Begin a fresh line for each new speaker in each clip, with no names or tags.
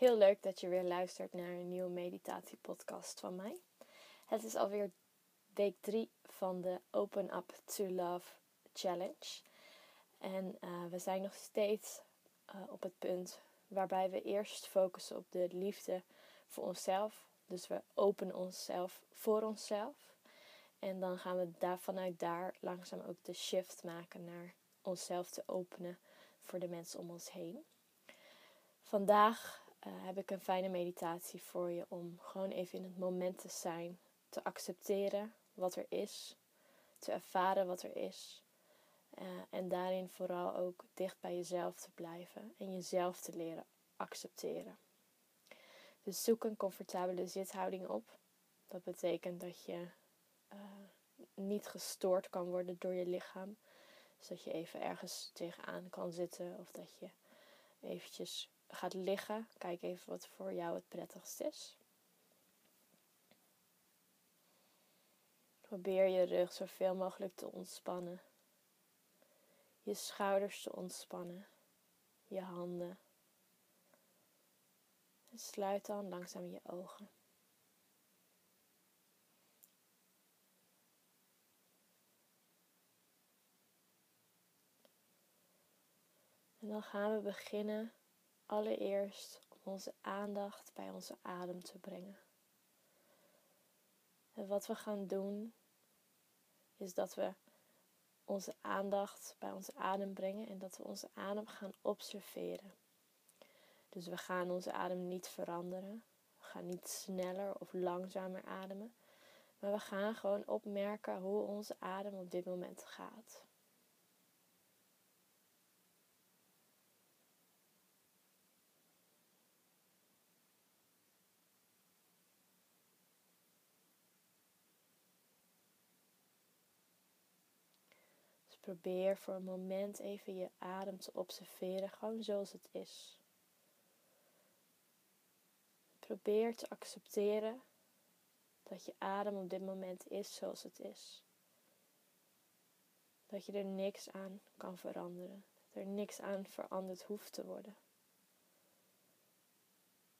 Heel leuk dat je weer luistert naar een nieuwe meditatiepodcast van mij. Het is alweer week 3 van de Open Up to Love Challenge. En uh, we zijn nog steeds uh, op het punt waarbij we eerst focussen op de liefde voor onszelf. Dus we openen onszelf voor onszelf. En dan gaan we daar, vanuit daar langzaam ook de shift maken naar onszelf te openen voor de mensen om ons heen. Vandaag uh, heb ik een fijne meditatie voor je om gewoon even in het moment te zijn, te accepteren wat er is, te ervaren wat er is. Uh, en daarin vooral ook dicht bij jezelf te blijven en jezelf te leren accepteren. Dus zoek een comfortabele zithouding op. Dat betekent dat je uh, niet gestoord kan worden door je lichaam. Dus dat je even ergens tegenaan kan zitten of dat je eventjes gaat liggen. Kijk even wat voor jou het prettigst is. Probeer je rug zoveel mogelijk te ontspannen. Je schouders te ontspannen. Je handen. En sluit dan langzaam je ogen. En dan gaan we beginnen allereerst om onze aandacht bij onze adem te brengen. En wat we gaan doen is dat we onze aandacht bij onze adem brengen en dat we onze adem gaan observeren. Dus we gaan onze adem niet veranderen. We gaan niet sneller of langzamer ademen. Maar we gaan gewoon opmerken hoe onze adem op dit moment gaat. Probeer voor een moment even je adem te observeren, gewoon zoals het is. Probeer te accepteren dat je adem op dit moment is zoals het is. Dat je er niks aan kan veranderen. Dat er niks aan veranderd hoeft te worden.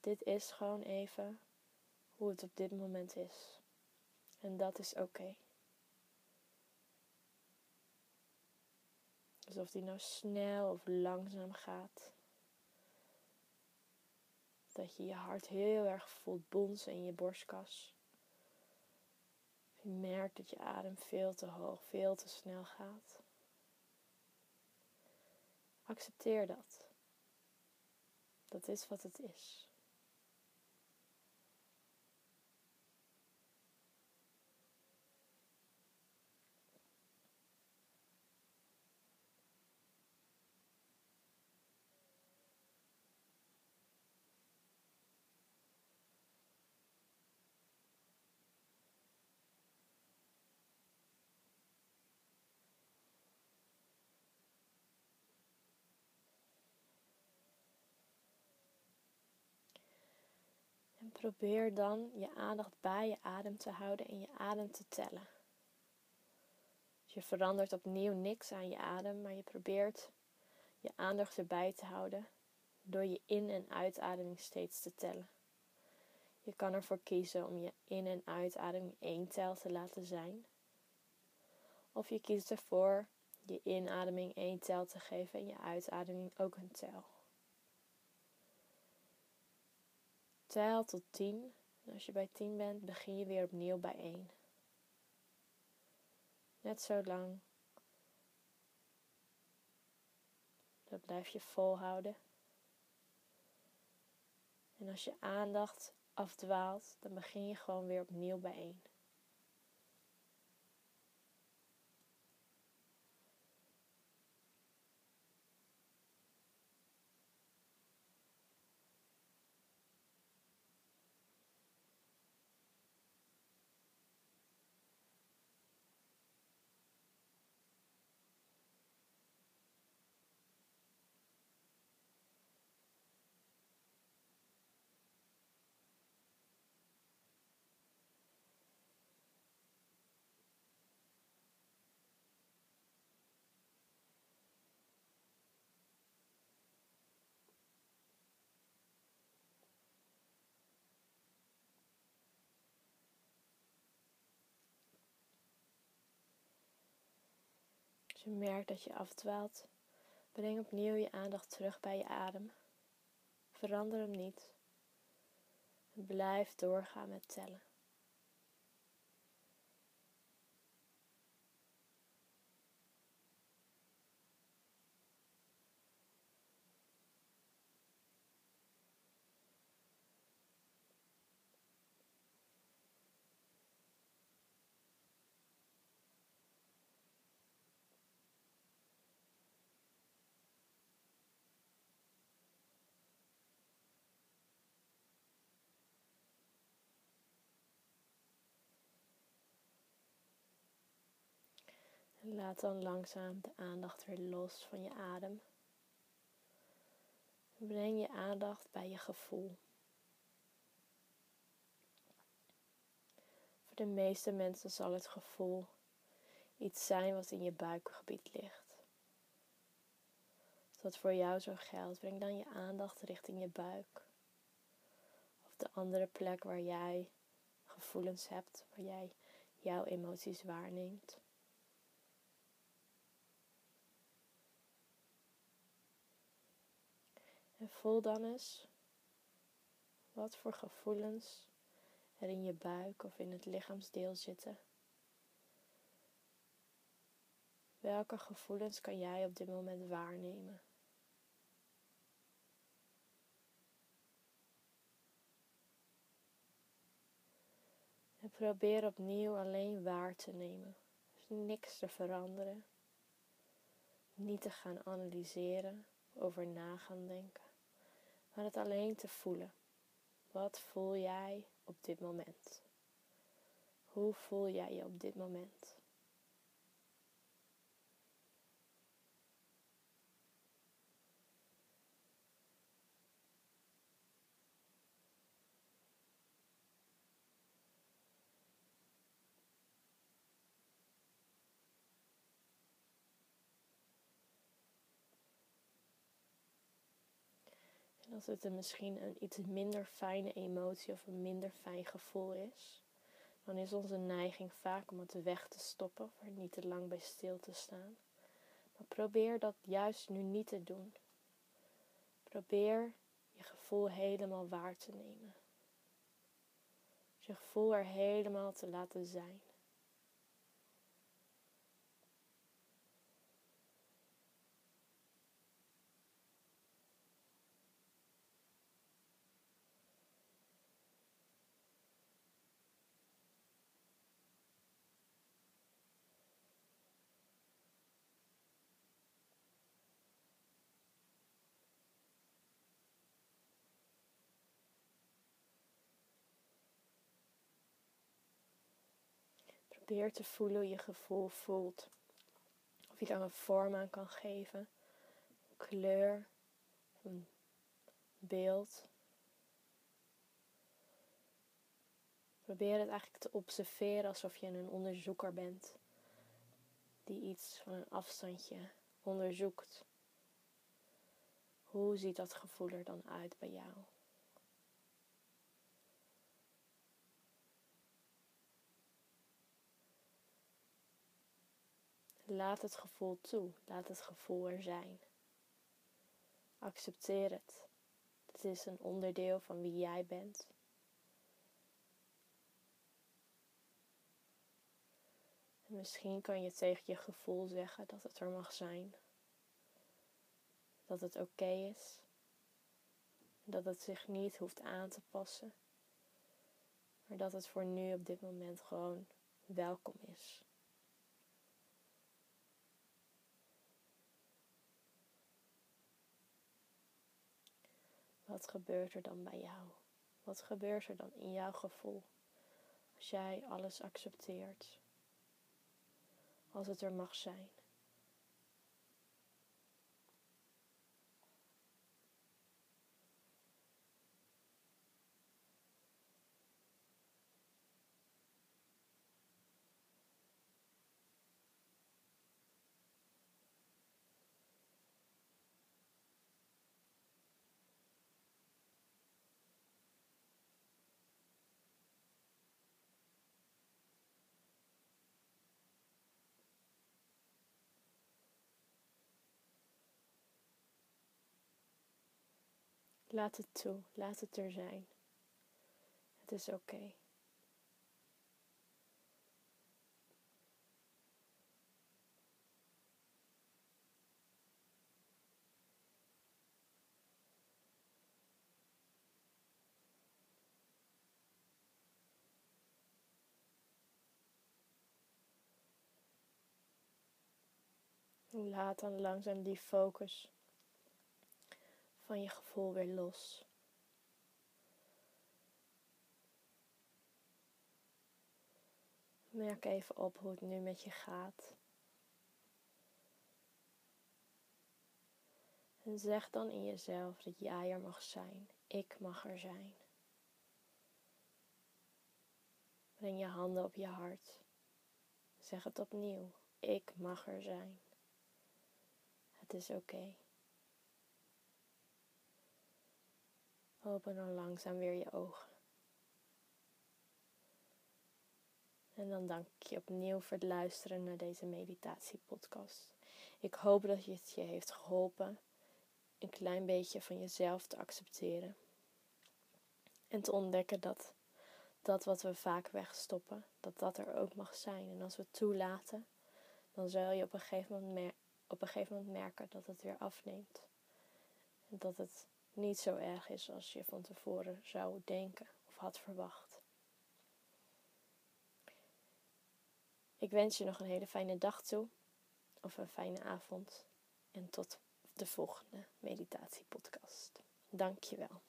Dit is gewoon even hoe het op dit moment is. En dat is oké. Alsof die nou snel of langzaam gaat. Dat je je hart heel erg voelt bonzen in je borstkas. Je merkt dat je adem veel te hoog, veel te snel gaat. Accepteer dat. Dat is wat het is. Probeer dan je aandacht bij je adem te houden en je adem te tellen. Je verandert opnieuw niks aan je adem, maar je probeert je aandacht erbij te houden door je in- en uitademing steeds te tellen. Je kan ervoor kiezen om je in- en uitademing één tel te laten zijn. Of je kiest ervoor je inademing één tel te geven en je uitademing ook een tel. Tel tot 10. En als je bij 10 bent, begin je weer opnieuw bij 1. Net zo lang. Dat blijf je volhouden. En als je aandacht afdwaalt, dan begin je gewoon weer opnieuw bij 1. Als je merkt dat je afdwaalt, breng opnieuw je aandacht terug bij je adem. Verander hem niet. blijf doorgaan met tellen. Laat dan langzaam de aandacht weer los van je adem. Breng je aandacht bij je gevoel. Voor de meeste mensen zal het gevoel iets zijn wat in je buikgebied ligt. Als dat voor jou zo geldt, breng dan je aandacht richting je buik. Of de andere plek waar jij gevoelens hebt, waar jij jouw emoties waarneemt. En voel dan eens wat voor gevoelens er in je buik of in het lichaamsdeel zitten. Welke gevoelens kan jij op dit moment waarnemen? En probeer opnieuw alleen waar te nemen. Dus niks te veranderen. Niet te gaan analyseren, over na gaan denken maar het alleen te voelen. Wat voel jij op dit moment? Hoe voel jij je op dit moment? Als het een misschien een iets minder fijne emotie of een minder fijn gevoel is, dan is onze neiging vaak om het weg te stoppen of er niet te lang bij stil te staan. Maar probeer dat juist nu niet te doen. Probeer je gevoel helemaal waar te nemen. Je gevoel er helemaal te laten zijn. Probeer te voelen hoe je gevoel voelt. Of je daar een vorm aan kan geven. Kleur. Een beeld. Probeer het eigenlijk te observeren alsof je een onderzoeker bent. Die iets van een afstandje onderzoekt. Hoe ziet dat gevoel er dan uit bij jou? Laat het gevoel toe. Laat het gevoel er zijn. Accepteer het. Het is een onderdeel van wie jij bent. En misschien kan je tegen je gevoel zeggen dat het er mag zijn. Dat het oké is. Dat het zich niet hoeft aan te passen. Maar dat het voor nu op dit moment gewoon welkom is. Wat gebeurt er dan bij jou? Wat gebeurt er dan in jouw gevoel als jij alles accepteert? Als het er mag zijn. Laat het toe, laat het er zijn. Het is oké. Laat dan langzaam die focus van je gevoel weer los. Merk even op hoe het nu met je gaat. En zeg dan in jezelf dat jij er mag zijn. Ik mag er zijn. Breng je handen op je hart. Zeg het opnieuw. Ik mag er zijn. Het is oké. Open dan langzaam weer je ogen. En dan dank ik je opnieuw voor het luisteren naar deze meditatiepodcast. Ik hoop dat het je heeft geholpen een klein beetje van jezelf te accepteren. En te ontdekken dat dat wat we vaak wegstoppen, dat dat er ook mag zijn. En als we het toelaten, dan zul je op een gegeven moment, op een gegeven moment merken dat het weer afneemt. En dat het niet zo erg is als je van tevoren zou denken of had verwacht. Ik wens je nog een hele fijne dag toe of een fijne avond en tot de volgende meditatiepodcast. Dank je wel.